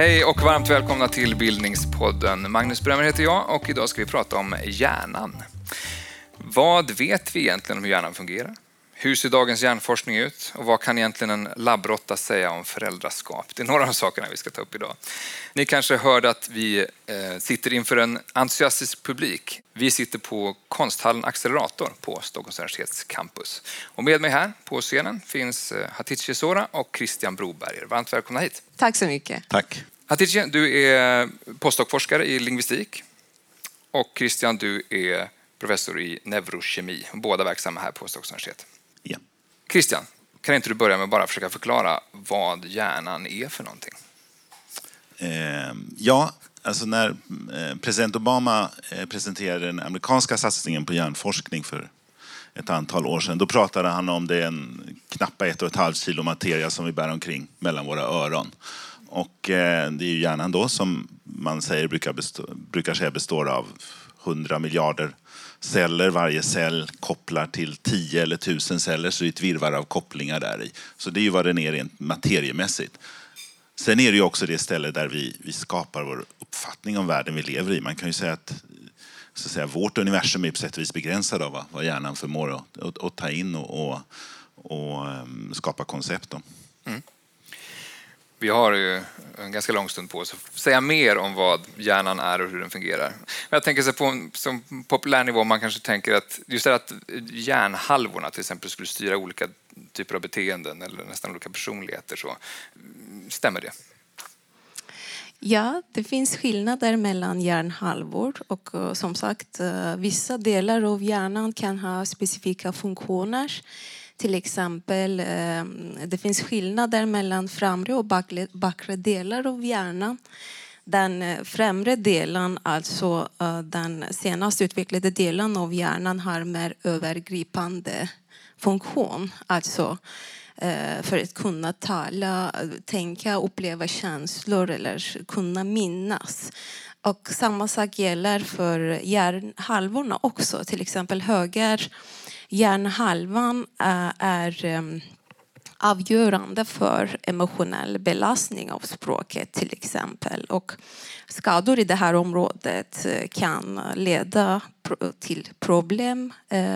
Hej och varmt välkomna till Bildningspodden. Magnus Brömer heter jag och idag ska vi prata om hjärnan. Vad vet vi egentligen om hur hjärnan fungerar? Hur ser dagens hjärnforskning ut? Och vad kan egentligen en labbråtta säga om föräldraskap? Det är några av sakerna vi ska ta upp idag. Ni kanske hörde att vi eh, sitter inför en entusiastisk publik. Vi sitter på konsthallen Accelerator på Stockholms universitets campus. Och med mig här på scenen finns eh, Hatice Sora och Christian Broberger. Varmt välkomna hit. Tack så mycket. Tack. Hatice, du är postdocforskare i lingvistik. Och Christian, du är professor i neurokemi. Båda verksamma här på Stockholms universitet. Christian, kan inte du börja med att bara försöka förklara vad hjärnan är för någonting? Eh, ja, alltså när eh, president Obama eh, presenterade den amerikanska satsningen på hjärnforskning för ett antal år sedan, då pratade han om den knappa ett och ett halvt kilo materia som vi bär omkring mellan våra öron. Och eh, det är ju hjärnan då som man säger brukar, bestå, brukar säga består av 100 miljarder celler. Varje cell kopplar till 10 eller 1000 celler, så det är ett virrvarr av kopplingar där i. Så det är ju vad den är rent materiemässigt. Sen är det ju också det ställe där vi, vi skapar vår uppfattning om världen vi lever i. Man kan ju säga att, så att säga, vårt universum är på sätt och vis begränsat av vad hjärnan förmår att, att, att ta in och, och, och ehm, skapa koncept om. Mm. Vi har ju en ganska lång stund på oss att säga mer om vad hjärnan är och hur den fungerar. Men jag tänker så på en som populär nivå, man kanske tänker att just det att hjärnhalvorna till exempel skulle styra olika typer av beteenden eller nästan olika personligheter. Så, stämmer det? Ja, det finns skillnader mellan hjärnhalvor och eh, som sagt eh, vissa delar av hjärnan kan ha specifika funktioner till exempel, eh, det finns skillnader mellan framre och bakre delar av hjärnan. Den eh, främre delen, alltså eh, den senast utvecklade delen av hjärnan har mer övergripande funktion. Alltså för att kunna tala, tänka, uppleva känslor eller kunna minnas. Och samma sak gäller för hjärnhalvorna också. Till exempel höger hjärnhalvan eh, är eh, avgörande för emotionell belastning av språket till exempel. Och skador i det här området eh, kan leda till problem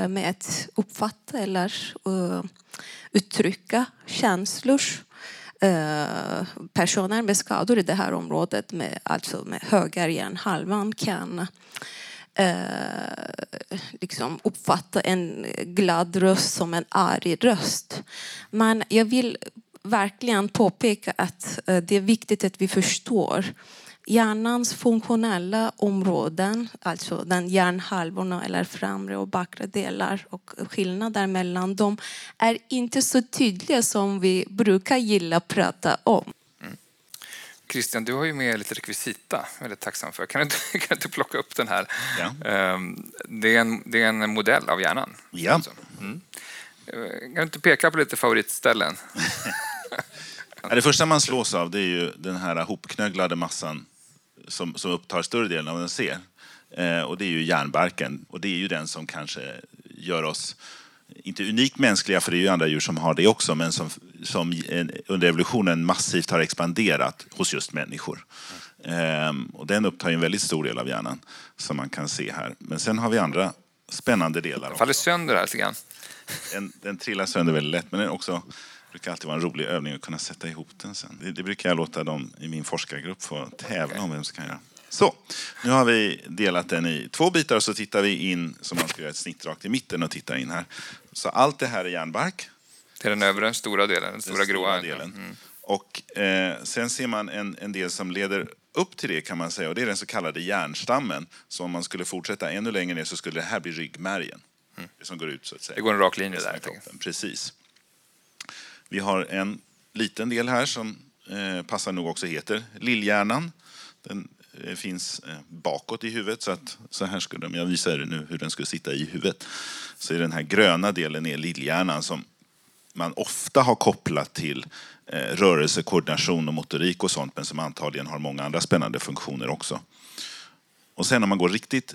med att uppfatta eller uttrycka känslor. Personer med skador i det här området, med, alltså med höger hjärnhalvan, kan eh, liksom uppfatta en glad röst som en arg röst. Men jag vill verkligen påpeka att eh, det är viktigt att vi förstår hjärnans funktionella områden, alltså den hjärnhalvorna eller framre och bakre delar och skillnader mellan dem är inte så tydliga som vi brukar gilla att prata om. Christian, du har ju med lite rekvisita. Väldigt tacksam för. Kan du kan du plocka upp den här? Ja. Ehm, det, är en, det är en modell av hjärnan. Ja. Mm. Kan du inte peka på lite favoritställen? det första man slås av det är ju den här hopknögglade massan som, som upptar större delen av den ser. Eh, och det är ju hjärnbarken. Och det är ju den som kanske gör oss inte unikt mänskliga, för det är ju andra djur som har det också, men som, som under evolutionen massivt har expanderat hos just människor. Ehm, och den upptar en väldigt stor del av hjärnan, som man kan se här. Men sen har vi andra spännande delar. Den faller sönder här lite grann. Den, den trillar sönder väldigt lätt, men den också det brukar alltid vara en rolig övning att kunna sätta ihop den sen. Det, det brukar jag låta dem i min forskargrupp få tävla om vem som kan göra. Så, nu har vi delat den i två bitar och så tittar vi in som man ska göra ett snitt rakt i mitten och titta in här. Så allt det här är järnbark. Det är den övre stora delen, den stora, den stora delen. Mm. Och eh, sen ser man en, en del som leder upp till det kan man säga och det är den så kallade hjärnstammen. Så om man skulle fortsätta ännu längre ner så skulle det här bli ryggmärgen. Mm. Det som går ut så att säga. Det går en rak linje där. Precis. Vi har en liten del här som eh, passar nog också heter lillhjärnan. Den Eh, finns eh, bakåt i huvudet. Så, att, så här skulle de, jag visar er nu hur den skulle sitta i huvudet. Så är den här gröna delen är lillhjärnan som man ofta har kopplat till eh, rörelse, koordination och motorik och sånt men som antagligen har många andra spännande funktioner också. Och sen om man går riktigt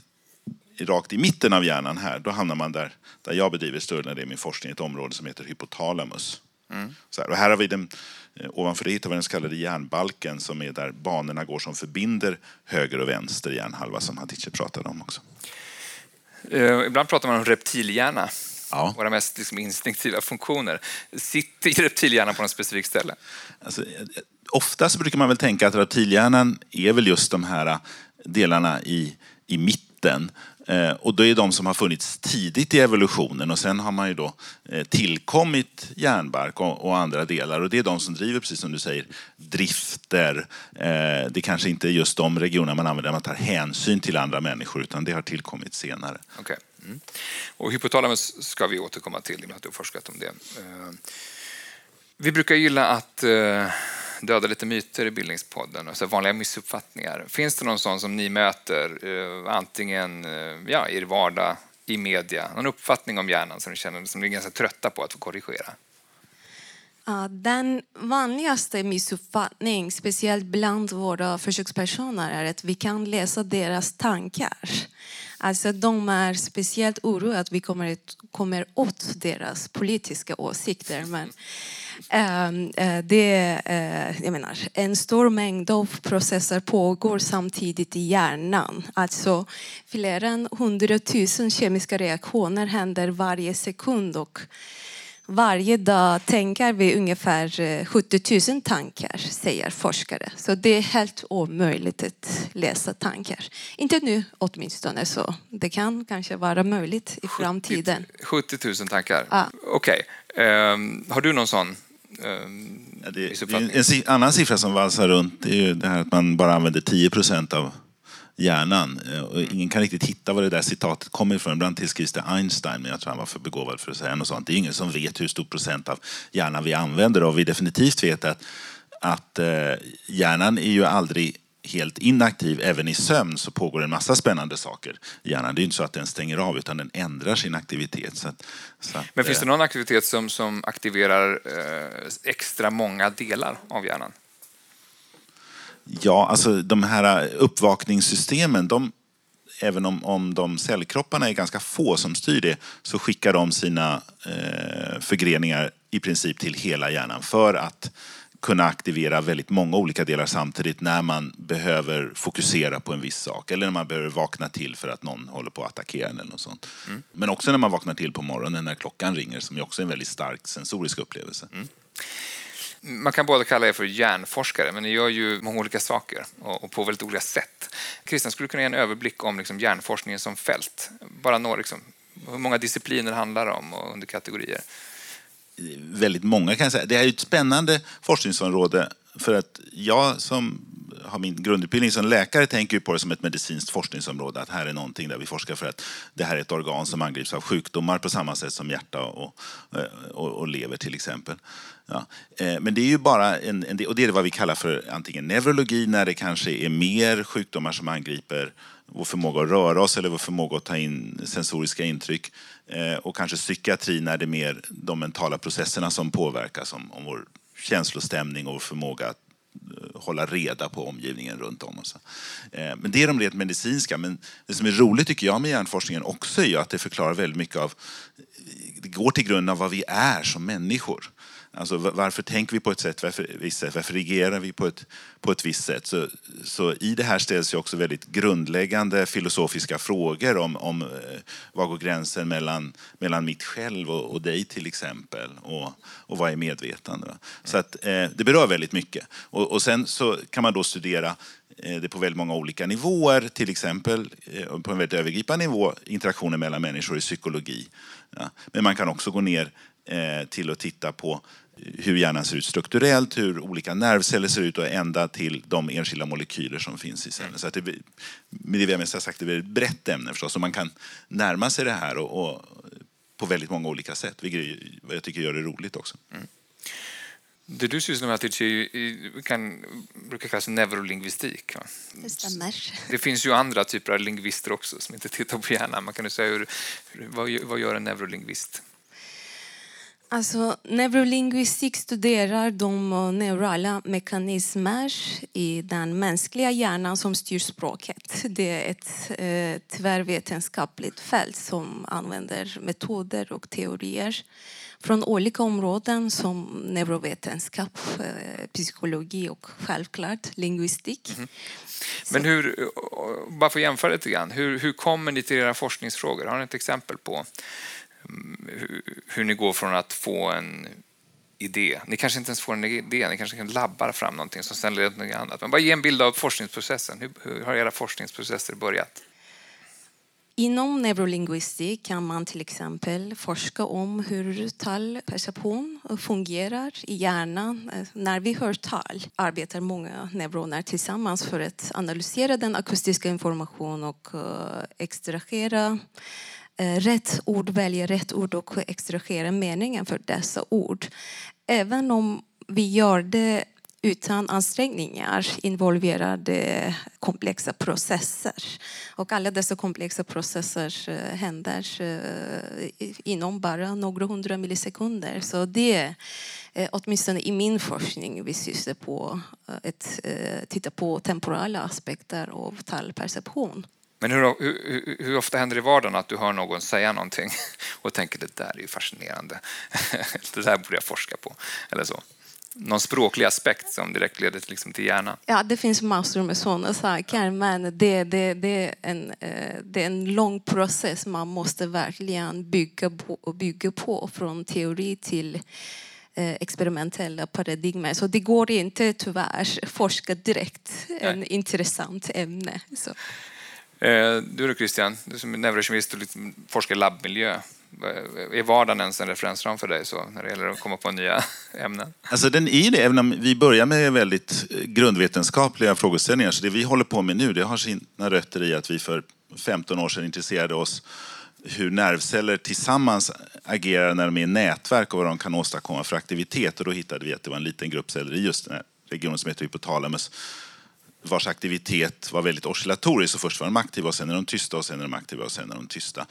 rakt i mitten av hjärnan här, då hamnar man där, där jag bedriver större när det är min forskning, ett område som heter hypotalamus. Mm. Så här, och här har vi den, eh, ovanför det hittar vi den så kallade hjärnbalken som är där banorna går som förbinder höger och vänster hjärnhalva som Hatice pratade om också. Uh, ibland pratar man om reptilhjärna. Ja. Våra mest liksom, instinktiva funktioner. Sitter reptilhjärnan på något specifikt ställe? Alltså, eh, oftast brukar man väl tänka att reptilhjärnan är väl just de här delarna i, i mitten. Eh, och det är de som har funnits tidigt i evolutionen och sen har man ju då eh, tillkommit järnbark och, andra delar och det är de som driver, precis som du säger, drifter. Eh, det är kanske inte just de regionerna man använder man tar hänsyn till andra människor utan det har tillkommit senare. Okay. Mm. Och hypotalamus ska vi återkomma till i och med att du har forskat om det. Eh, vi brukar gilla att eh, döda lite myter i Bildningspodden, alltså vanliga missuppfattningar. Finns det någon sån som ni möter, eh, antingen ja, i er vardag, i media, någon uppfattning om hjärnan som ni känner som ni är ganska trötta på att få korrigera? Den vanligaste missuppfattningen, speciellt bland våra försökspersoner, är att vi kan läsa deras tankar. Alltså de är speciellt oroade att vi kommer, kommer åt deras politiska åsikter. Men äh, det, äh, jag menar, en stor mängd av processer pågår samtidigt i hjärnan. Alltså fler än hundratusen kemiska reaktioner händer varje sekund och varje dag tänker vi ungefär 70 eh, 000 tankar, säger forskare. Så det är helt omöjligt att läsa tankar. Inte nu åtminstone, så det kan kanske vara möjligt i framtiden. 70 000 tankar? Ja. Okej. Okay. Um, ehm, har du någon sån Ehm, ja, det, det en annan siffra som valsar runt är ju det här att man bara använder 10 procent av hjärnan. Eh, och ingen kan riktigt hitta var det där citatet kommer ifrån. Ibland tillskrivs det Einstein, men jag tror han var för begåvad för att säga något sånt. Det är ingen som vet hur stor procent av hjärnan vi använder och vi definitivt vet att, att eh, hjärnan är ju aldrig helt inaktiv, även i sömn så pågår en massa spännande saker i hjärnan. Det är inte så att den stänger av utan den ändrar sin aktivitet. Så att, så att, Men finns det eh, någon aktivitet som, som aktiverar eh, extra många delar av hjärnan? Ja, alltså de här uppvakningssystemen, de, även om, om de cellkropparna är ganska få som styr det, så skickar de sina eh, förgreningar i princip till hela hjärnan för att kunna aktivera väldigt många olika delar samtidigt när man behöver fokusera på en viss sak eller när man behöver vakna till för att någon håller på att attackera en eller något sånt. Mm. Men också när man vaknar till på morgonen när klockan ringer som ju också är en väldigt stark sensorisk upplevelse. Mm. Man kan båda kalla er för hjärnforskare, men ni gör ju många olika saker och på väldigt olika sätt. Christian, skulle du kunna ge en överblick om liksom hjärnforskningen som fält? Bara några, liksom, hur många discipliner handlar det om och under kategorier? väldigt många kan jag säga. Det är ett spännande forskningsområde för att jag som har min grundutbildning som läkare tänker på det som ett medicinskt forskningsområde. Att här är någonting där vi forskar för att det här är ett organ som angrips av sjukdomar på samma sätt som hjärta och, och, och lever till exempel. Ja. Eh, men det är ju bara en, en, och det är vad vi kallar för antingen neurologi när det kanske är mer sjukdomar som angriper vår förmåga att röra oss eller vår förmåga att ta in sensoriska intryck. Eh, och kanske psykiatri när det är mer de mentala processerna som påverkas om, om vår känslostämning och vår förmåga att eh, hålla reda på omgivningen runt om oss. Men det är de rent medicinska. Men det som är roligt tycker jag med hjärnforskningen också är att det förklarar väldigt mycket av, det går till grunden av vad vi är som människor. Alltså varför tänker vi på ett sätt, varför, sätt, varför reagerar vi på ett, på ett visst sätt? Så, så i det här ställs ju också väldigt grundläggande filosofiska frågor om, om eh, var går gränsen mellan, mellan mitt själv och, och dig till exempel? Och, och vad är medvetande? Så att, eh, det berör väldigt mycket. Och, och sen så kan man då studera eh, det på väldigt många olika nivåer, till exempel eh, på en väldigt övergripande nivå, interaktioner mellan människor i psykologi. Ja. Men man kan också gå ner till att titta på hur hjärnan ser ut strukturellt, hur olika nervceller ser ut och ända till de enskilda molekyler som finns i cellen. Så att det, med det vi har sagt, det är ett brett ämne förstås. Och man kan närma sig det här och, och på väldigt många olika sätt, vilket jag tycker gör det roligt också. Mm. Det du sysslar med Hatice kan, brukar kallas neurolingvistik. Va? Det stämmer. Det finns ju andra typer av lingvister också som inte tittar på hjärnan. Man kan ju säga hur, vad, vad gör en neurolingvist? Alltså, neurolingvistik studerar de neurala mekanismer i den mänskliga hjärnan som styr språket. Det är ett eh, tvärvetenskapligt fält som använder metoder och teorier från olika områden som neurovetenskap, eh, psykologi och självklart lingvistik. Mm. Men hur, bara för att jämföra lite grann, hur, hur kommer ni till era forskningsfrågor? Har ni ett exempel på hur, ni går från att få en idé. Ni kanske inte ens får en idé, ni kanske kan labba fram någonting som sen leder till något annat. Men bara ge en bild av forskningsprocessen. Hur, hur har era forskningsprocesser börjat? Inom neurolingvistik kan man till exempel forska om hur talperception fungerar i hjärnan. När vi hör tal arbetar många neuroner tillsammans för att analysera den akustiska informationen och eh, extrahera Eh, rätt ord, välja rätt ord och extrahera meningen för dessa ord. Även om vi gör det utan ansträngningar involverade komplexa processer. Och alla dessa komplexa processer eh, händer eh, inom bara några hundra millisekunder. Så det är åtminstone i min forskning vi syftar på att titta på temporala aspekter av talperception. Men hur, hur, hur, ofta händer det i vardagen att du hör någon säga någonting och tänker det där är ju fascinerande. det där borde jag forska på. Eller så. Någon språklig aspekt som direkt leder till, liksom, till hjärnan? Ja, det finns massor med sådana saker, men det, det, det, är en, eh, det är en lång process man måste verkligen bygga på, bygga på från teori till eh, experimentella paradigmer. Så det går inte tyvärr forska direkt, en intressant ämne. Så. Eh, du då Christian, du som är neurokemist och forskar i labbmiljö. Eh, är vardagen ens en referensram för dig så, när det gäller att komma på nya ämnen? Alltså den är det, även om vi börjar med väldigt eh, grundvetenskapliga frågeställningar. Så det vi håller på med nu det har sina rötter i att vi för 15 år sedan intresserade oss hur nervceller tillsammans agerar när de är i nätverk och vad de kan åstadkomma för aktivitet. Och då hittade vi att det var en liten grupp celler i just den här regionen som heter hypotalamus vars aktivitet var väldigt oscillatorisk. Så först var de aktiva och sen är de tysta och sen är de aktiva och sen är de tysta.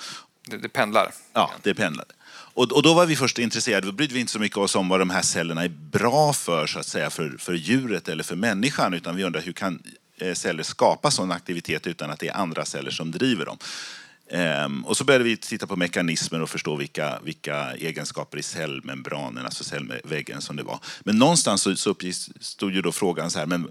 Det, det pendlar? Ja, det pendlar. Och, och, då var vi först intresserade, då brydde vi inte så mycket oss om vad de här cellerna är bra för, så att säga, för, för djuret eller för människan, utan vi undrar hur kan eh, celler skapa sån aktivitet utan att det är andra celler som driver dem. Ehm, och så började vi titta på mekanismer och förstå vilka, vilka egenskaper i cellmembranen, alltså cellväggen som det var. Men någonstans så, så uppstod ju då frågan så här, men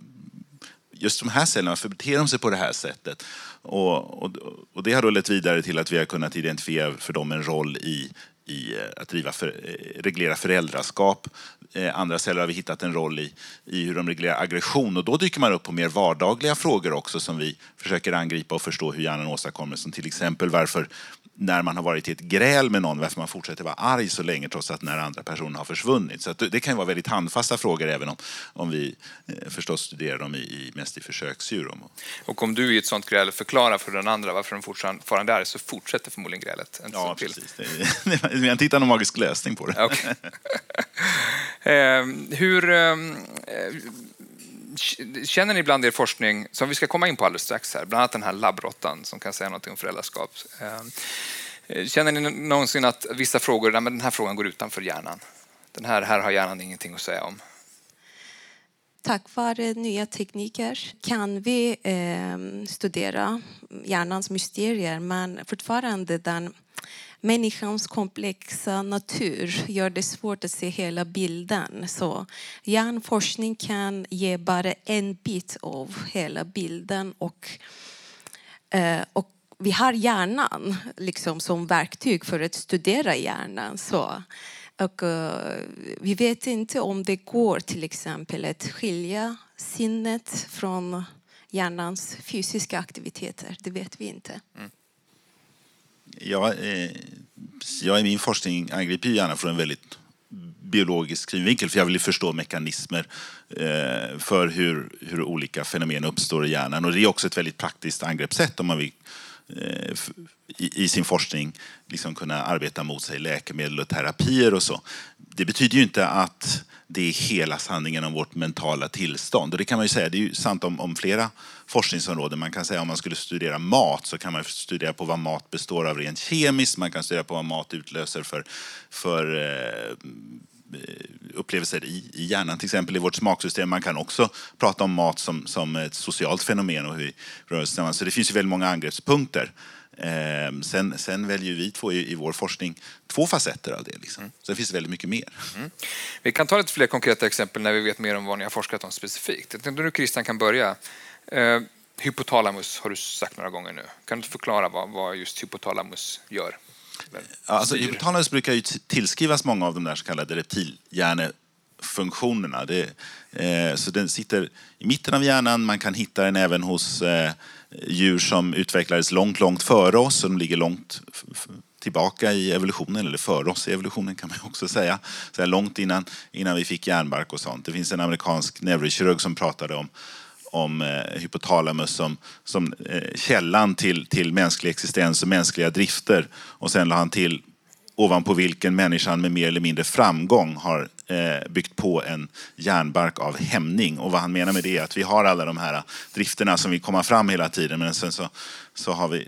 just de här cellerna, varför beter de sig på det här sättet? Och, och, och, det har då lett vidare till att vi har kunnat identifiera för dem en roll i, i eh, att driva för, eh, reglera föräldraskap. Eh, andra celler har vi hittat en roll i, i hur de reglerar aggression och då dyker man upp på mer vardagliga frågor också som vi försöker angripa och förstå hur hjärnan åstadkommer. Som till exempel varför när man har varit i ett gräl med någon, varför man fortsätter vara arg så länge trots att den andra personen har försvunnit. Så det kan vara väldigt handfasta frågor även om, om vi eh, förstås studerar dem i, i, mest i försöksdjur. Och om du i ett sånt gräl förklarar för den andra varför den fortfarande är så fortsätter förmodligen grälet. ja, precis. vi har inte hittat någon magisk lösning på det. Okay. eh, hur... Ehm, eh, känner ni bland er forskning, som vi ska komma in på alldeles strax här, bland annat den här labbrottan som kan säga något om föräldraskap. Eh, eh känner ni någonsin att vissa frågor, nej, men den här frågan går utanför hjärnan? Den här, här har hjärnan ingenting att säga om. Tack vare nya tekniker kan vi eh, studera hjärnans mysterier men fortfarande den människans komplexa natur gör det svårt att se hela bilden. Så hjärnforskning kan ge bara en bit av hela bilden och, eh, och vi har hjärnan liksom som verktyg för att studera hjärnan. Så. Och, eh, vi vet inte om det går till exempel att skilja sinnet från hjärnans fysiska aktiviteter. Det vet vi inte. Mm jag, eh, jag i min forskning angriper gärna från en väldigt biologisk synvinkel för jag vill förstå mekanismer eh, för hur, hur olika fenomen uppstår i hjärnan. Och det är också ett väldigt praktiskt angreppssätt om man vill Eh, i, i sin forskning liksom kunna arbeta mot sig läkemedel och terapier och så. Det betyder ju inte att det är hela sanningen om vårt mentala tillstånd. Och det kan man ju säga, det är ju sant om, om flera forskningsområden. Man kan säga om man skulle studera mat så kan man studera på vad mat består av rent kemiskt. Man kan studera på vad mat utlöser för, för eh, upplevelser i, i hjärnan, till exempel i vårt smaksystem. Man kan också prata om mat som, som ett socialt fenomen och hur vi rör oss Så det finns ju väldigt många angreppspunkter. Eh, sen, sen, väljer vi två i, i, vår forskning två facetter av det. Liksom. Mm. Så det finns väldigt mycket mer. Mm. Vi kan ta lite fler konkreta exempel när vi vet mer om vad ni har forskat om specifikt. Jag tänkte du Christian kan börja. Eh, hypotalamus har du sagt några gånger nu. Kan du förklara vad, vad just hypotalamus gör? Alltså, hypotalamus brukar ju tillskrivas många av de där så kallade reptilhjärnefunktionerna. Det, eh, så den sitter i mitten av hjärnan, man kan hitta den även hos eh, djur som utvecklades långt, långt före oss, som ligger långt tillbaka i evolutionen, eller före oss i evolutionen kan man också säga. Så långt innan, innan vi fick hjärnbark och sånt. Det finns en amerikansk neurokirurg som pratade om om eh, hypotalamus som, som eh, källan till, till mänsklig existens och mänskliga drifter. Och sen la han till ovanpå vilken människan med mer eller mindre framgång har eh, byggt på en järnbark av hämning. Och vad han menar med det är att vi har alla de här drifterna som vill komma fram hela tiden men sen så, så har vi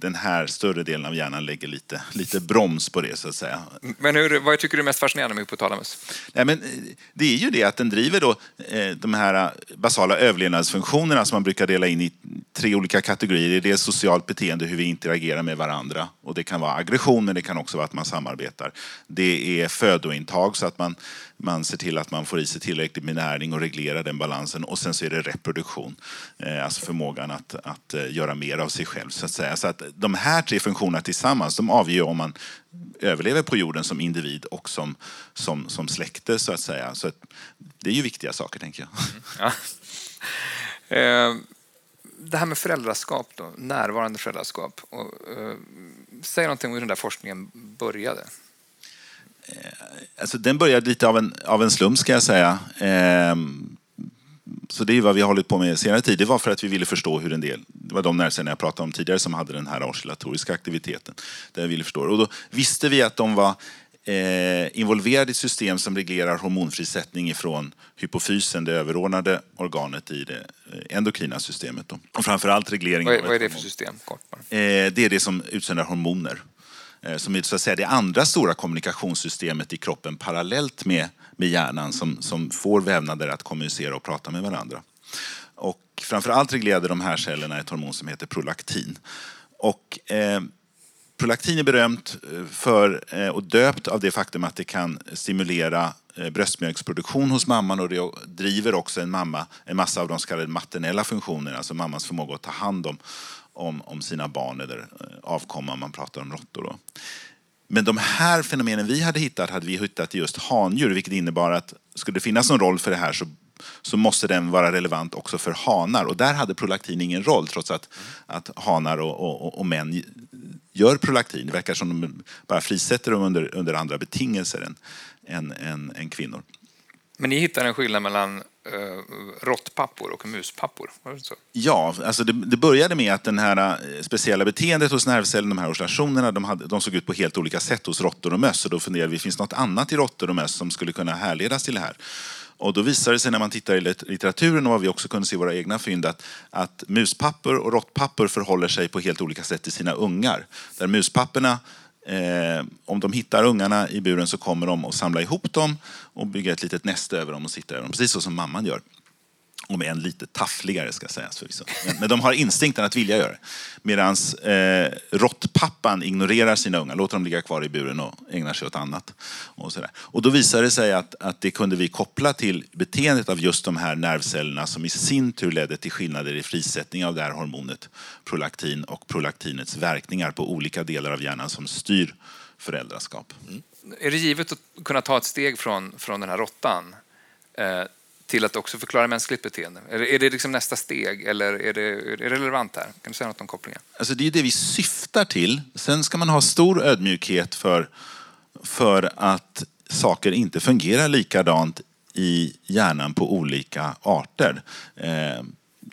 den här större delen av hjärnan lägger lite, lite broms på det så att säga. Men hur, vad tycker du är mest fascinerande med hypotalamus? Nej, men eh, det är ju det att den driver då, eh, de här basala överlevnadsfunktionerna som man brukar dela in i tre olika kategorier. Det är socialt beteende, hur vi interagerar med varandra. Och det kan vara aggression, men det kan också vara att man samarbetar. Det är födointag, så att man, man ser till att man får i sig tillräckligt med näring och reglerar den balansen. Och sen så är det reproduktion, eh, alltså förmågan att, att eh, göra mer av sig själv. Så att säga. Så att de här tre funktionerna tillsammans, de avgör om man överlever på jorden som individ och som, som, som släkte, så att säga. Så att, det är ju viktiga saker, tänker jag. Mm, ja. Eh, det här med föräldraskap, då, närvarande föräldraskap. Och, eh, säg någonting om hur den där forskningen började. Eh, alltså, den började lite av en, av en slump, ska jag säga. Eh, så det är vad vi har hållit på med senare tid. Det var för att vi ville förstå hur en del, det var de nervcellerna jag pratade om tidigare som hade den här oscillatoriska aktiviteten. Där vi ville förstå. Och då visste vi att de var eh, involverade i system som reglerar hormonfrisättning ifrån hypofysen, det överordnade organet i det eh, endokrina systemet. Då. Och framförallt reglering vad är, vad är det för system? Kort eh, det är det som utsöndrar hormoner. Eh, som är så att säga, det andra stora kommunikationssystemet i kroppen parallellt med med hjärnan som, som får vävnader att kommunicera och prata med varandra. Och framförallt reglerade de här cellerna ett hormon som heter prolaktin. Och, eh, prolaktin är berömt eh, för, eh, och döpt av det faktum att det kan stimulera eh, bröstmjölksproduktion hos mamman och det driver också en mamma en massa av de så kallade maternella funktionerna, alltså mammans förmåga att ta hand om, om, om sina barn eller eh, avkomma, man pratar om råttor. Då. Men de här fenomenen vi hade hittat hade vi hittat i just handjur, vilket innebar att skulle det finnas någon roll för det här så, så måste den vara relevant också för hanar. Och där hade prolaktin ingen roll, trots att, att hanar och, och, och män gör prolaktin. Det verkar som de bara frisätter dem under, under andra betingelser än, än, än, än kvinnor. Men ni hittar en skillnad mellan eh, råttpappor och muspappor? Ja, alltså det, det, började med att det här eh, speciella beteendet hos nervcellen, de här oscillationerna, de, hade, de såg ut på helt olika sätt hos råttor och möss. Och då funderade vi, finns det något annat i råttor och möss som skulle kunna härledas till det här? Och då visade det sig när man tittar i litteraturen och vad vi också kunde se i våra egna fynd att, att muspappor och råttpappor förhåller sig på helt olika sätt till sina ungar. Där muspapperna Eh, om de hittar ungarna i buren så kommer de att samla ihop dem och bygga ett litet näste över dem och sitta över dem. Precis så som mamman gör. Om än lite taffligare ska sägas förvisso. Liksom. Men, men de har instinkten att vilja göra det. Medan eh, råttpappan ignorerar sina ungar, låter dem ligga kvar i buren och ägnar sig åt annat. Och, sådär. och då visade det sig att, att det kunde vi koppla till beteendet av just de här nervcellerna som i sin tur ledde till skillnader i frisättning av det här hormonet prolaktin och prolaktinets verkningar på olika delar av hjärnan som styr föräldraskap. Mm. Är det givet att kunna ta ett steg från, från den här råttan eh, till att också förklara mänskligt beteende? Är det, är det liksom nästa steg eller är det, är det relevant här? Kan du säga något om kopplingen? Alltså det är det vi syftar till. Sen ska man ha stor ödmjukhet för, för att saker inte fungerar likadant i hjärnan på olika arter. Eh,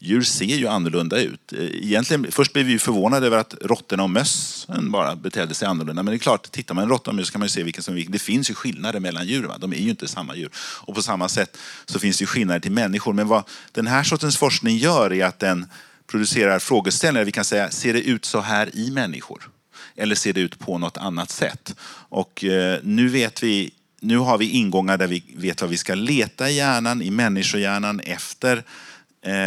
Djur ser ju annorlunda ut. Eh, egentligen, först blev vi förvånade över att råttorna och mössen bara betedde sig annorlunda. Men det är klart, tittar man en råtta och möss kan man ju se vilken som är vilken. Det finns ju skillnader mellan djur. Va? De är ju inte samma djur. Och på samma sätt så finns det ju skillnader till människor. Men vad den här sortens forskning gör är att den producerar frågeställningar. Vi kan säga, ser det ut så här i människor? Eller ser det ut på något annat sätt? Och eh, nu vet vi nu har vi ingångar där vi vet vad vi ska leta i hjärnan, i människohjärnan efter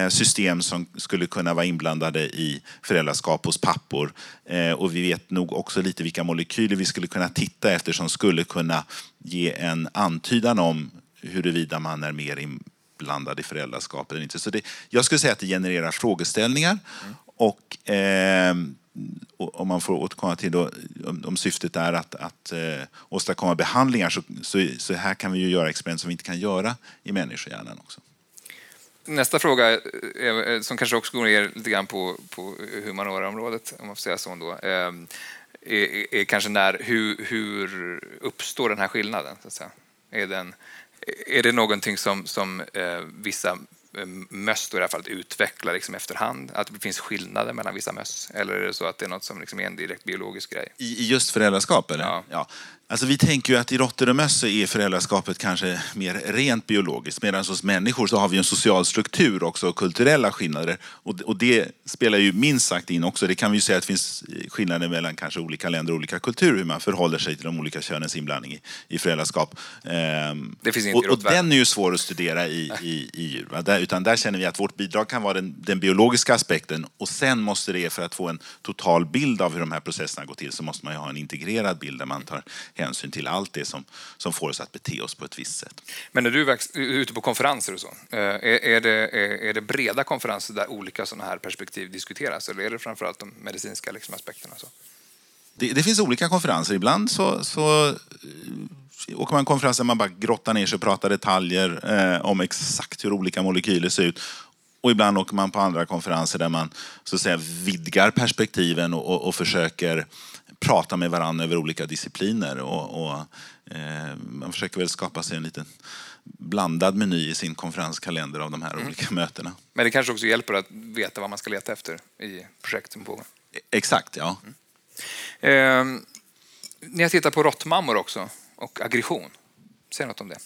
system som skulle kunna vara inblandade i föräldraskap hos pappor. Eh, och vi vet nog också lite vilka molekyler vi skulle kunna titta efter som skulle kunna ge en antydan om huruvida man är mer inblandad i föräldraskap eller inte. Så det, jag skulle säga att det genererar frågeställningar. Mm. Och eh, om man får återkomma till då, om, syftet är att, att eh, åstadkomma behandlingar så, så, så, här kan vi ju göra experiment som vi inte kan göra i människohjärnan också. Nästa fråga, är, som kanske också går ner lite grann på, på humanoraområdet, om man får säga så, då, eh, är, är, kanske när, hur, hur uppstår den här skillnaden? Så att säga? Är, den, är det någonting som, som eh, vissa Eh, möss i det här fallet utveckla liksom efterhand? Att det finns skillnader mellan vissa möss? Eller är det så att det är något som liksom är en direkt biologisk grej? I, just föräldraskap? Eller? Ja. ja. Alltså vi tänker ju att i råttor och möss är föräldraskapet kanske mer rent biologiskt medan hos människor så har vi en social struktur också och kulturella skillnader. Och, det spelar ju minst sagt in också. Det kan vi ju säga att det finns skillnader mellan kanske olika länder och olika kulturer hur man förhåller sig till de olika könens inblandning i, i föräldraskap. Ehm, det finns inte och, och den är ju svår att studera i, i, i djur. Där, utan där känner vi att vårt bidrag kan vara den, den biologiska aspekten och sen måste det, för att få en total bild av hur de här processerna går till, så måste man ju ha en integrerad bild där man tar hänsyn till allt det som, som får oss att bete oss på ett visst sätt. Men när du är ute på konferenser och så, eh, är, det, är, det breda konferenser där olika sådana här perspektiv diskuteras eller är det framförallt de medicinska liksom, aspekterna? Så? Det, det, finns olika konferenser. Ibland så, så eh, åker man en konferens där man bara grottar ner sig och pratar detaljer eh, om exakt hur olika molekyler ser ut. Och ibland åker man på andra konferenser där man så att säga, vidgar perspektiven och, och, och försöker prata med varandra över olika discipliner. Och, och eh, man försöker väl skapa sig en liten blandad meny i sin konferenskalender av de här mm. olika mötena. Men det kanske också hjälper att veta vad man ska leta efter i projekt som pågår? Exakt, ja. Mm. Eh, ni har tittat på råttmammor också och aggression. Säg något om det.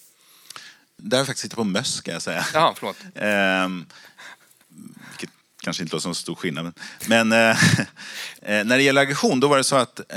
Där har jag faktiskt tittat på möss, ska jag säga. Jaha, förlåt. Eh, kanske inte låter som så stor skillnad. Men men eh, eh, när det gäller aggression, då var det så att eh,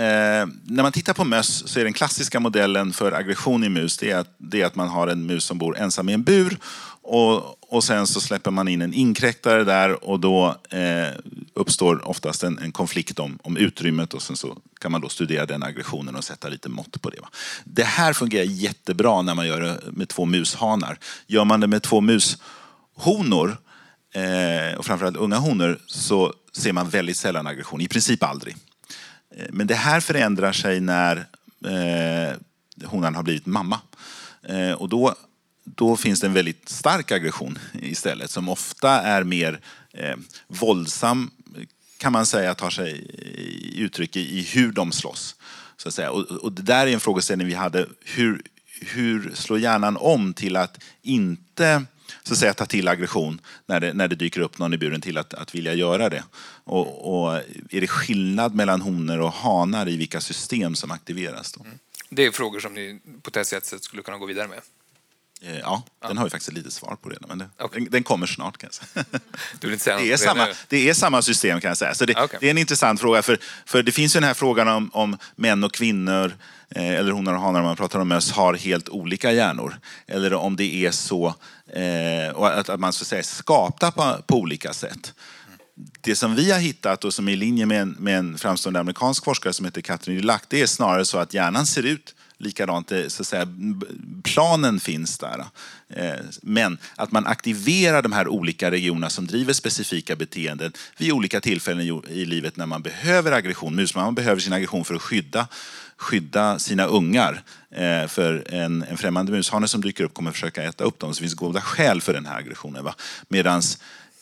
när man tittar på möss så är den klassiska modellen för aggression i mus, det är att, det är att man har en mus som bor ensam i en bur och, och sen så släpper man in en inkräktare där och då eh, uppstår oftast en, en, konflikt om, om utrymmet och sen så kan man då studera den aggressionen och sätta lite mått på det. Va? Det här fungerar jättebra när man gör det med två mushanar. Gör man det med två mushonor eh, och framförallt unga honor så ser man väldigt sällan aggression, i princip aldrig. Eh, men det här förändrar sig när eh, honan har blivit mamma. Eh, och då, då finns det en väldigt stark aggression istället som ofta är mer eh, våldsam kan man säga tar sig uttryck i, i hur de slåss. Så att säga. Och, och det där är en frågeställning vi hade. Hur, hur slår hjärnan om till att inte så att säga, ta till aggression när det, när det dyker upp någon i buren till att, att vilja göra det. Och, och är det skillnad mellan honor och hanar i vilka system som aktiveras? Då? Mm. Det är frågor som ni potentiellt sett skulle kunna gå vidare med? Eh, ja, ja, den har vi faktiskt lite svar på redan. Men det, okay. den, den, kommer snart kan. Du vill inte säga det, är samma, det är samma system kan jag säga. Så det, okay. det är en intressant fråga. För, för det finns ju den här frågan om, om män och kvinnor Eh, eller honor och hanar om man pratar om möss, har helt olika hjärnor. Eller om det är så eh, att, att man så att säga skapta på, på olika sätt. Det som vi har hittat och som är i linje med en, med en framstående amerikansk forskare som heter Katrin Dulac, det är snarare så att hjärnan ser ut likadant, eh, så att säga, planen finns där. Eh, men att man aktiverar de här olika regionerna som driver specifika beteenden vid olika tillfällen i livet när man behöver aggression. Musmamman behöver sin aggression för att skydda skydda sina ungar. Eh, för en, en främmande mushane som dyker upp kommer försöka äta upp dem. Så det finns goda skäl för den här aggressionen. Medan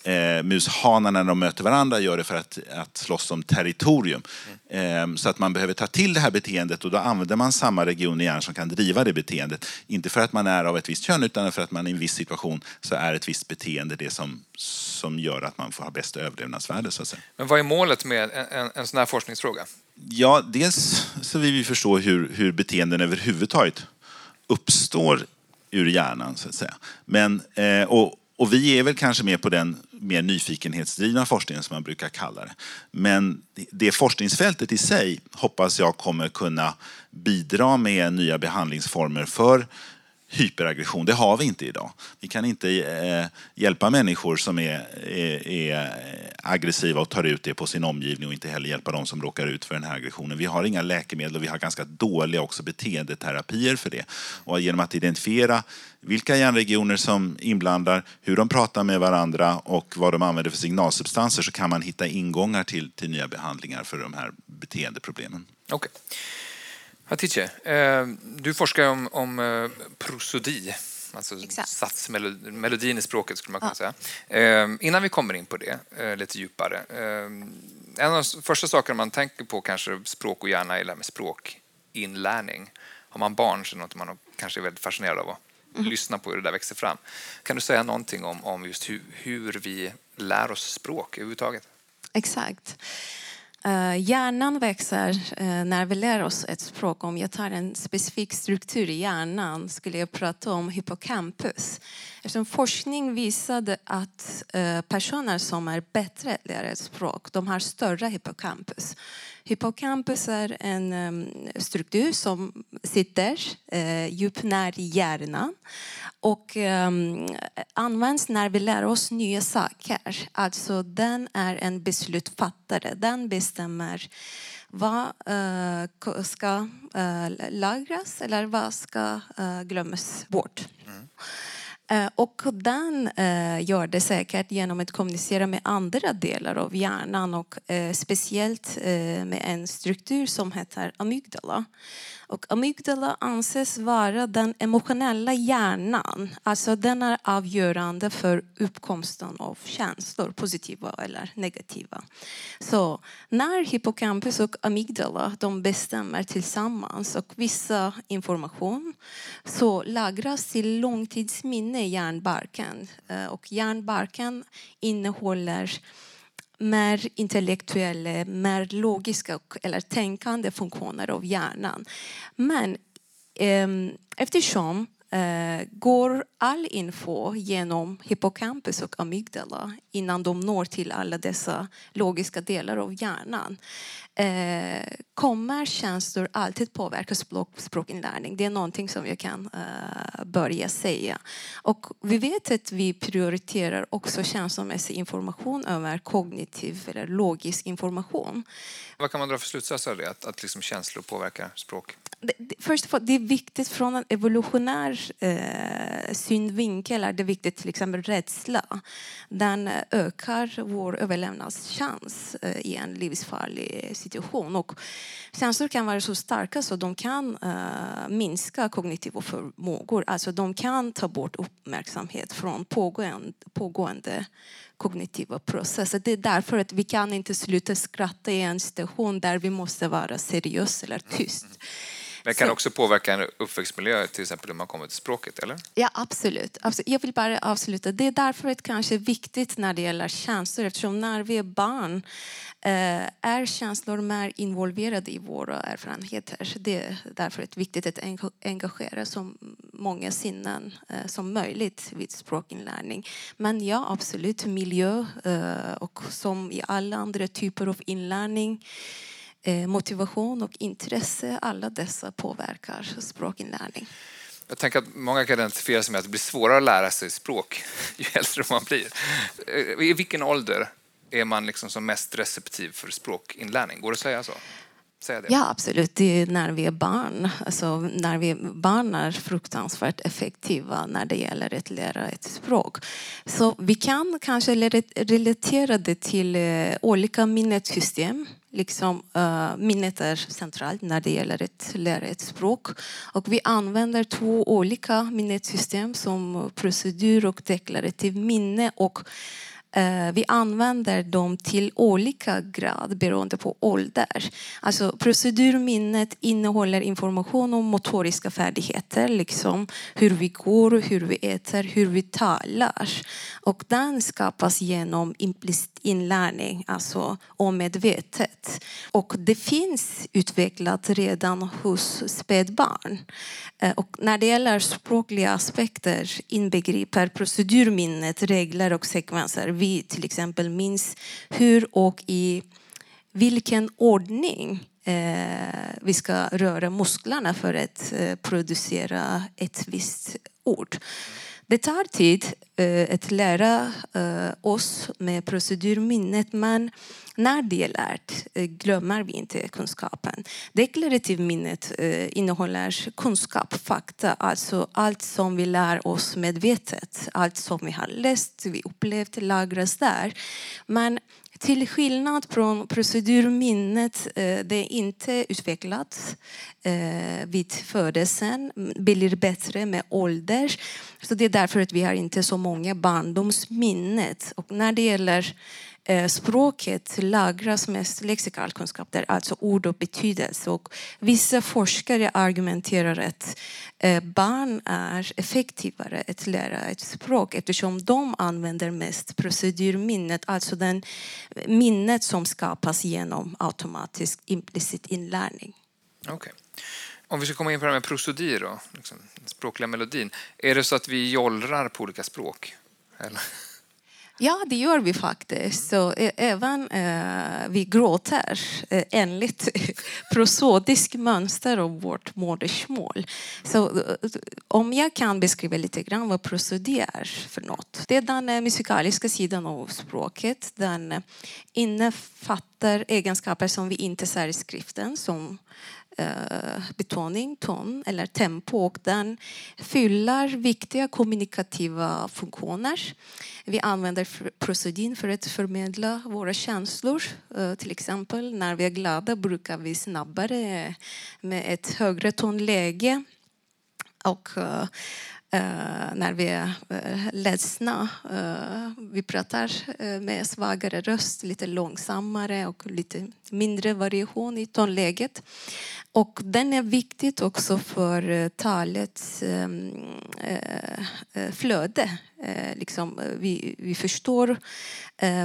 eh, mushanar när de möter varandra gör det för att, att slåss om territorium. Eh, så att man behöver ta till det här beteendet och då använder man samma region i hjärnan som kan driva det beteendet. Inte för att man är av ett visst kön utan för att man i en viss situation så är ett visst beteende det som, som gör att man får ha bästa överlevnadsvärde. Så att säga. Men vad är målet med en, en, en sån här forskningsfråga? Ja, dels så vill vi förstå hur, hur beteenden överhuvudtaget uppstår ur hjärnan så att säga. Men, eh, och, och vi är väl kanske mer på den mer nyfikenhetsdrivna forskningen som man brukar kalla det. Men det forskningsfältet i sig hoppas jag kommer kunna bidra med nya behandlingsformer för hyperaggression. Det har vi inte idag. Vi kan inte eh, hjälpa människor som är, är, är, aggressiva och tar ut det på sin omgivning och inte heller hjälpa dem som råkar ut för den här aggressionen. Vi har inga läkemedel och vi har ganska dåliga också beteendeterapier för det. Och genom att identifiera vilka hjärnregioner som inblandar, hur de pratar med varandra och vad de använder för signalsubstanser så kan man hitta ingångar till, till nya behandlingar för de här beteendeproblemen. Okay. Hatice, eh, du forskar om, om eh, prosodi, alltså Exakt. satsmelodin i språket skulle man kunna ja. säga. Eh, innan vi kommer in på det lite djupare. En av de första sakerna man tänker på kanske språk och hjärna är det med språkinlärning. Har man barn så är det något man kanske är väldigt fascinerad av att mm. lyssna på hur det där växer fram. Kan du säga någonting om, om just hur, hur vi lär oss språk överhuvudtaget? Exakt. Uh, hjärnan växer uh, när vi lär oss ett språk. Om jag tar en specifik struktur i hjärnan skulle jag prata om hippocampus. Eftersom forskning visade att uh, personer som är bättre att lära ett språk, de har större hippocampus. Hippocampus är en um, struktur som sitter eh, uh, djupt nära i hjärnan och um, används när vi lär oss nya saker. Alltså den är en beslutsfattare. Den bestämmer vad uh, ska uh, lagras eller vad ska uh, glömmas bort. Mm. Eh, och den eh, gör det säkert genom att kommunicera med andra delar av hjärnan och eh, speciellt med en struktur som heter amygdala. Och amygdala anses vara den emotionella hjärnan. Alltså den är avgörande för uppkomsten av känslor, positiva eller negativa. Så när hippocampus och amygdala de bestämmer tillsammans och vissa information så lagras till långtidsminne i hjärnbarken. Eh, och hjärnbarken innehåller mer intellektuella, mer logiska eller tänkande funktioner av hjärnan. Men eh, eftersom eh, går all info genom hippocampus och amygdala innan de når till alla dessa logiska delar av hjärnan eh, kommer känslor alltid påverka språk, språkinlärning. Det är någonting som jag kan eh, börja säga. Och vi vet att vi prioriterar också känslomässig information över kognitiv eller logisk information. Vad kan man dra för slutsatser av det, att, att liksom känslor påverkar språk? Först och det är viktigt från en evolutionär eh, synvinkel är det viktigt till exempel rädsla. Den ökar vår överlevnadschans eh, i en livsfarlig situation. Och känslor kan vara så starka så de kan uh, minska kognitiva förmågor. Alltså de kan ta bort uppmärksamhet från pågående, pågående kognitiva processer. Det är därför att vi kan inte sluta skratta i en situation där vi måste vara seriösa eller tyst. Men kan också påverka en uppväxtmiljö, till exempel hur man kommer till språket, eller? Ja, absolut. Jag vill bara avsluta. Det är därför det kanske är viktigt när det gäller känslor, eftersom när vi är barn eh, är känslor mer involverade i våra erfarenheter. Det är därför det är viktigt att engagera så många sinnen eh, som möjligt vid språkinlärning. Men ja, absolut, miljö eh, och som i alla andra typer av inlärning motivation och intresse, alla dessa påverkar språkinlärning. Jag tänker att många kan identifiera sig med att det blir svårare att lära sig språk ju äldre man blir. Eh, I vilken ålder är man liksom som mest receptiv för språkinlärning? Går det att säga så? Ja, absolut. Det är när vi är barn. Alltså, när vi barn är fruktansvärt effektiva när det gäller att lära ett språk. Så vi kan kanske relatera det till uh, olika minnessystem. Liksom, uh, minnet är centralt när det gäller att lära ett språk. Och vi använder två olika minnessystem som procedur och deklarativ minne. Och Eh, vi använder dem till olika grad beroende på ålder. Alltså, procedurminnet innehåller information om motoriska färdigheter, liksom hur vi går, hur vi äter, hur vi talar. Och den skapas genom implicit inlärning, alltså omedvetet. Och det finns utvecklat redan hos spädbarn. Eh, och när det gäller språkliga aspekter inbegriper procedurminnet regler och sekvenser. Vi till exempel minns hur och i vilken ordning eh, vi ska röra musklerna för att eh, producera ett visst ord. Det tar tid eh, att lära eh, oss med procedurminnet men när det är lärt eh, glömmer vi inte kunskapen. Deklarativminnet eh, innehåller kunskap, fakta, alltså allt som vi lär oss medvetet. Allt som vi har läst, vi upplevt lagras där. Men till skillnad från procedurminnet, eh, det är inte utvecklat eh, vid födelsen, blir bättre med ålder. Så det är därför att vi har inte så många barndomsminnet. Och när det gäller Eh, språket lagras mest lexikal kunskap, där alltså ord och betydelse. Och vissa forskare argumenterar att eh, barn är effektivare att lära ett språk eftersom de använder mest procedurminnet, alltså den eh, minnet som skapas genom automatisk implicit inlärning. Okay. Om vi ska komma in på det här med procedur, då, liksom, språkliga melodin. Är det så att vi jollrar på olika språk? Eller? Ja, det gör vi faktiskt. Så, eh, även eh, vi gråter eh, enligt prosodisk mönster av vårt modersmål. Så, eh, om jag kan beskriva lite grann vad prosodi är för något. Det är den eh, musikaliska sidan av språket. Den eh, innefattar egenskaper som vi inte ser i skriften som Eh, betoning, ton eller tempo och den fyller viktiga kommunikativa funktioner. Vi använder prosodin för att förmedla våra känslor. Eh, till exempel när vi är glada brukar vi snabbare eh, med ett högre tonläge och eh, Eh, när vi är eh, ledsna. Eh, vi pratar med svagare röst, lite långsammare och lite mindre variation i tonläget. Och den är viktig också för eh, talets ehm, eh, flöde. Liksom, vi, vi förstår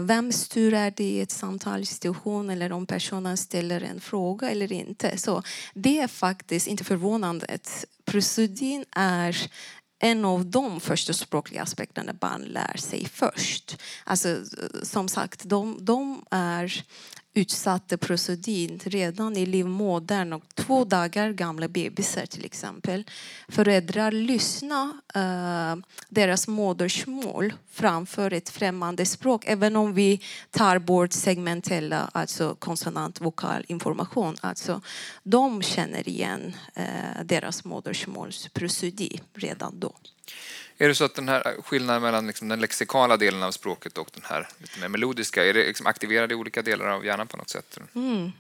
vem styr är det i ett samtalssituation eller om personen ställer en fråga eller inte. Så det är faktiskt inte förvånande att prosodin är en av de första språkliga aspekterna barn lär sig först. Alltså, eh, som sagt, de, de är utsatte prosodin redan i livmodern och två dagar gamla bebisar till exempel. Föräldrar lyssnar eh, deras modersmål framför ett främmande språk även om vi tar bort segmentella, alltså konsonant vokal information. Alltså, de känner igen eh, deras modersmåls prosodi redan då. Är det så att den här skillnaden mellan liksom den lexikala delen av språket och den här lite mer melodiska, är det liksom aktiverade i olika delar av hjärnan på något sätt? Mm.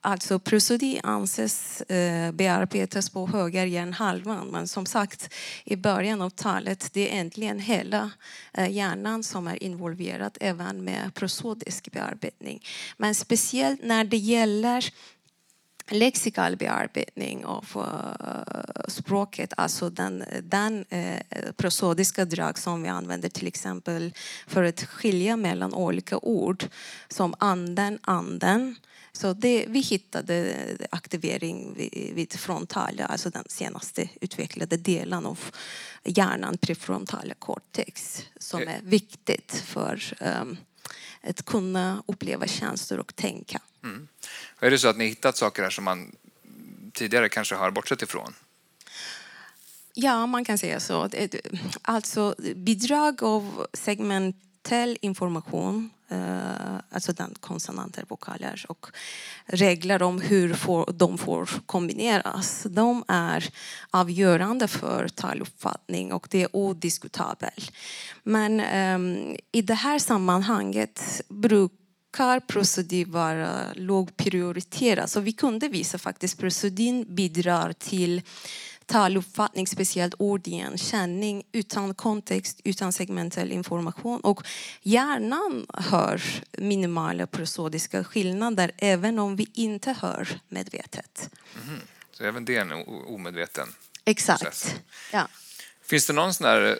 Alltså prosodi anses eh, bearbetas på höger hjärnhalvan men som sagt i början av talet det är egentligen hela eh, hjärnan som är involverad även med prosodisk bearbetning. Men speciellt när det gäller lexikal bearbetning av uh, språket, alltså den, den uh, prosodiska drag som vi använder till exempel för att skilja mellan olika ord som anden, anden. Så det, vi hittade aktivering vid, vid frontala, alltså den senaste utvecklade delen av hjärnan, prefrontala cortex, som är viktigt för um, att kunna uppleva känslor och tänka. Mm. Är det så att ni hittat saker här som man tidigare kanske har bortsett ifrån? Ja, man kan säga så. Alltså bidrag av segmentell information, eh, alltså den konsonanter, vokaler och regler om hur de får kombineras. De är avgörande för taluppfattning och det är odiskutabelt. Men um, i det här sammanhanget brukar brukar prosodin vara lågprioriterad. Så vi kunde visa faktiskt prosodin bidrar till taluppfattning, speciellt ordienkänning utan kontext, utan segmentell information. Och hjärnan hör minimala prosodiska skillnader även om vi inte hör medvetet. Mm. Så även det är en omedveten Exakt. process. Ja. Finns det någon sån där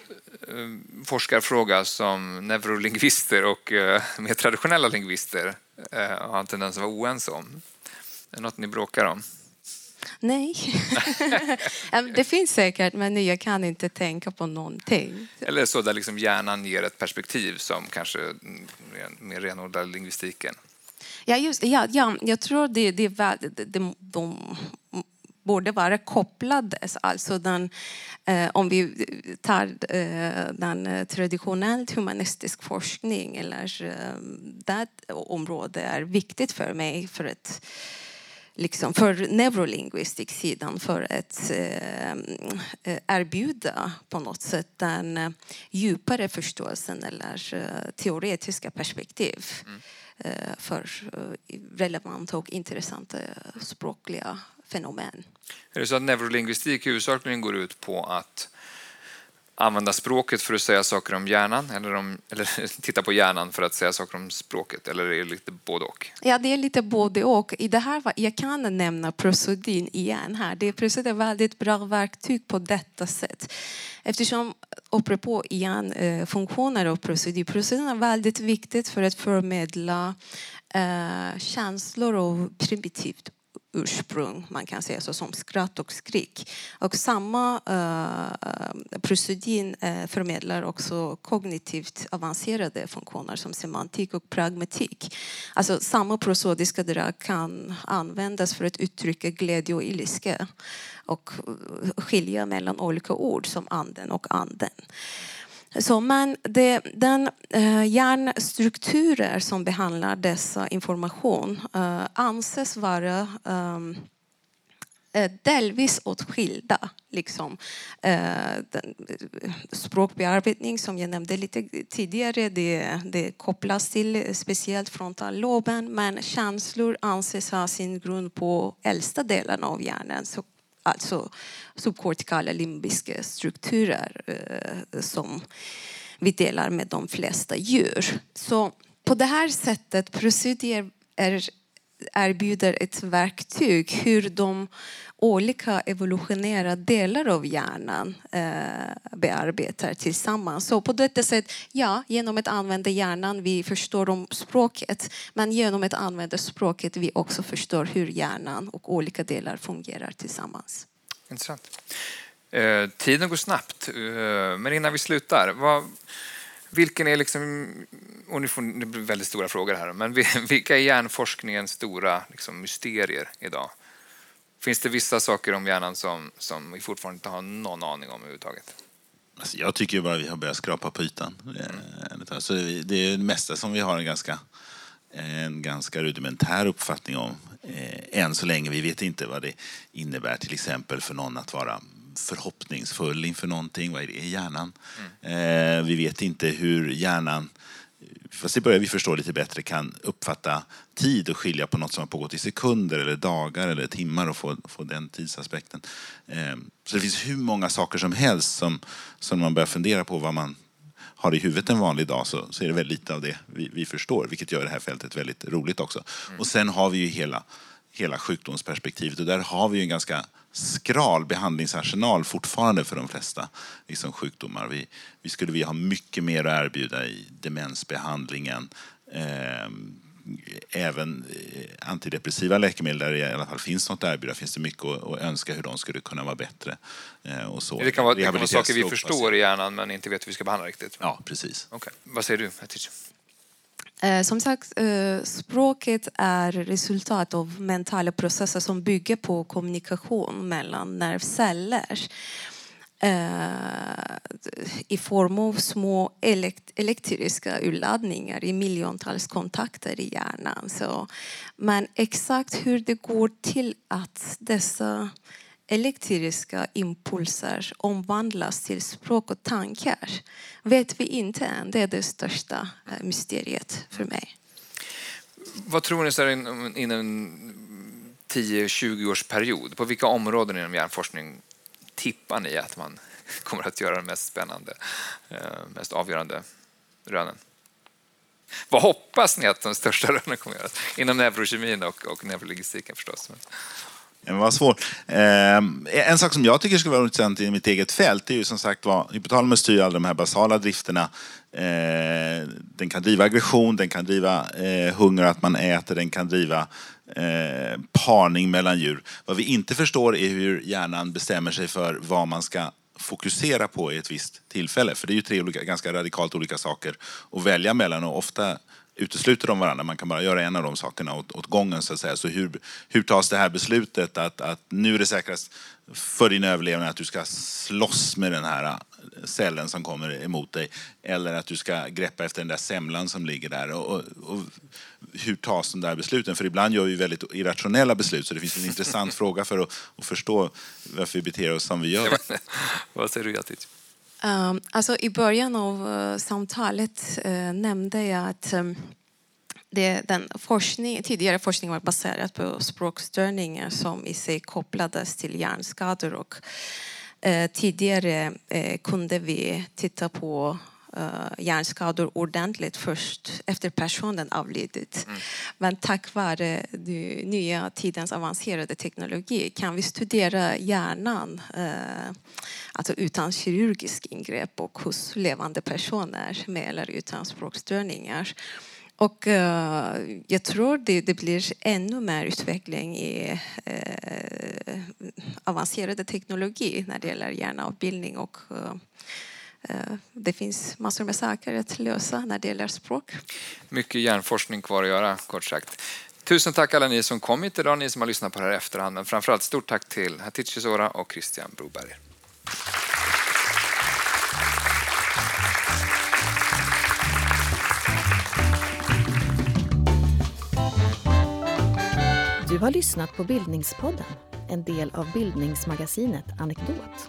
eh, forskarfråga som neurolingvister och eh, mer traditionella lingvister eh, har en tendens att vara oense om? Är det något ni bråkar om? Nej. Det finns säkert, men jag kan inte tänka på någonting. Eller så där liksom hjärnan ger ett perspektiv som kanske mm, mer renodlar lingvistiken? Ja, just, ja, ja, jag tror det, det, det, det, de borde vara kopplade. Alltså den, eh, om vi tar eh, den traditionellt humanistisk forskning eller eh, det område är viktigt för mig för att liksom för neurolingvistik-sidan för att eh, eh, erbjuda på något sätt den eh, djupare förståelsen eller eh, teoretiska perspektiv eh, för relevanta och intressanta språkliga fenomen. Är det så att neurolingvistik huvudsakligen går ut på att använda språket för att säga saker om hjärnan eller, om, eller titta på hjärnan för att säga saker om språket? Eller är det lite både och? Ja, det är lite både och. I det här, jag kan nämna prosodin igen här. Det är precis ett väldigt bra verktyg på detta sätt. Eftersom, apropå igen, eh, funktioner av prosodin. Prosodin är väldigt viktigt för att förmedla eh, känslor och primitivt ursprung, man kan säga så, som skratt och skrik. Och samma eh, prosodin eh, förmedlar också kognitivt avancerade funktioner som semantik och pragmatik. Alltså samma prosodiska drag kan användas för att uttrycka glädje och ilska och skilja mellan olika ord som anden och anden. Så, men det, den eh, hjärnstrukturer som behandlar dessa information eh, anses vara ehm, eh, delvis åtskilda. Liksom. Eh, den, eh, språkbearbetning som jag nämnde lite tidigare det, det kopplas till eh, speciellt frontalloben men känslor anses ha sin grund på äldsta delen av hjärnan så alltså subkortikala limbiska strukturer eh, som vi delar med de flesta djur. Så på det här sättet Presidier är, erbjuder ett verktyg hur de olika evolutionära delar av hjärnan eh, bearbetar tillsammans. Så på detta sätt, ja, genom att använda hjärnan vi förstår om språket men genom att använda språket vi också förstår hur hjärnan och olika delar fungerar tillsammans. Intressant. Eh, tiden går snabbt, eh, men innan vi slutar. Vad, vilken är liksom, och nu får, det blir väldigt stora frågor här, men vilka är hjärnforskningens stora liksom, mysterier idag? Finns det vissa saker om hjärnan som, som vi fortfarande inte har någon aning om överhuvudtaget? Alltså jag tycker bara vi har börjat skrapa på ytan. Mm. Så det är det mesta som vi har en ganska, en ganska rudimentär uppfattning om. Eh, än så länge. Vi vet inte vad det innebär till exempel för någon att vara förhoppningsfull inför någonting. Vad är det i hjärnan? Mm. Eh, vi vet inte hur hjärnan fast det börjar vi förstå lite bättre, kan uppfatta tid och skilja på något som har pågått i sekunder eller dagar eller timmar och få, få den tidsaspekten. Eh, så det finns hur många saker som helst som, som man börjar fundera på vad man har i huvudet en vanlig dag så, så är det väldigt lite av det vi, vi förstår, vilket gör det här fältet väldigt roligt också. Mm. Och sen har vi ju hela, hela sjukdomsperspektivet och där har vi en ganska skral behandlingsarsenal fortfarande för de flesta liksom, sjukdomar. Vi, vi skulle vilja ha mycket mer att erbjuda i demensbehandlingen. Eh, även antidepressiva läkemedel där det i alla fall finns något att erbjuda finns det mycket att, önska hur de skulle kunna vara bättre. Eh, och så. Det kan vara, det kan vara saker vi förstår i hjärnan men inte vet hur vi ska behandla riktigt. Ja, precis. Okay. Vad säger du, Hatice? Eh, som sagt, eh, språket är resultat av mentala processer som bygger på kommunikation mellan nervceller eh, i form av små elektriska urladdningar i miljontals kontakter i hjärnan. Så, men exakt hur det går till att dessa elektriska impulser omvandlas till språk och tankar vet vi inte än. Det är det största eh, mysteriet för mig. Vad tror ni så här inom en 10-20 års period? På vilka områden inom hjärnforskning tippar ni att man kommer att göra de mest spännande, eh, mest avgörande rönen? Vad hoppas ni att de största rönen kommer att göra? Inom neurokemin och, och neurologistiken förstås. Det var svårt. Eh, en sak som jag tycker skulle vara intressant i mitt eget fält är ju som sagt var, hypotalamus styr alla de här basala drifterna. Eh, den kan driva aggression, den kan driva eh, hunger, att man äter, den kan driva eh, parning mellan djur. Vad vi inte förstår är hur hjärnan bestämmer sig för vad man ska fokusera på i ett visst tillfälle. För det är ju tre olika, ganska radikalt olika saker att välja mellan och ofta utesluter de varandra. Man kan bara göra en av de sakerna åt, åt gången så att säga. Så hur, hur tas det här beslutet att, att nu är det säkrast för din överlevnad att du ska slåss med den här eh, cellen som kommer emot dig eller att du ska greppa efter den där semlan som ligger där. Och, och, och, hur tas de där besluten? För ibland gör vi väldigt irrationella beslut så det finns en intressant fråga för att, att, förstå varför vi beter oss som vi gör. Vad säger du Yatit? Um, alltså I början av uh, samtalet uh, nämnde jag att um, det, den forskning, tidigare forskning var baserad på språkstörningar som i sig kopplades till hjärnskador. Och, uh, tidigare kunde vi titta på uh, hjärnskador ordentligt först efter personen avlidit. Mm. Men tack vare den nya tidens avancerade teknologi kan vi studera hjärnan uh, alltså utan kirurgisk ingrepp och hos levande personer med eller utan språkstörningar. Och uh, jag tror det, det, blir ännu mer utveckling i uh, avancerade teknologi när det gäller hjärnavbildning och uh, Eh, det finns massor med saker att lösa när det gäller språk. Mycket hjärnforskning kvar att göra, kort sagt. Tusen tack alla ni som kom hit idag, ni som har lyssnat på det här i efterhand. Men framförallt stort tack till Hatice Sora och Christian Broberg. Du har lyssnat på Bildningspodden, en del av bildningsmagasinet Anekdot.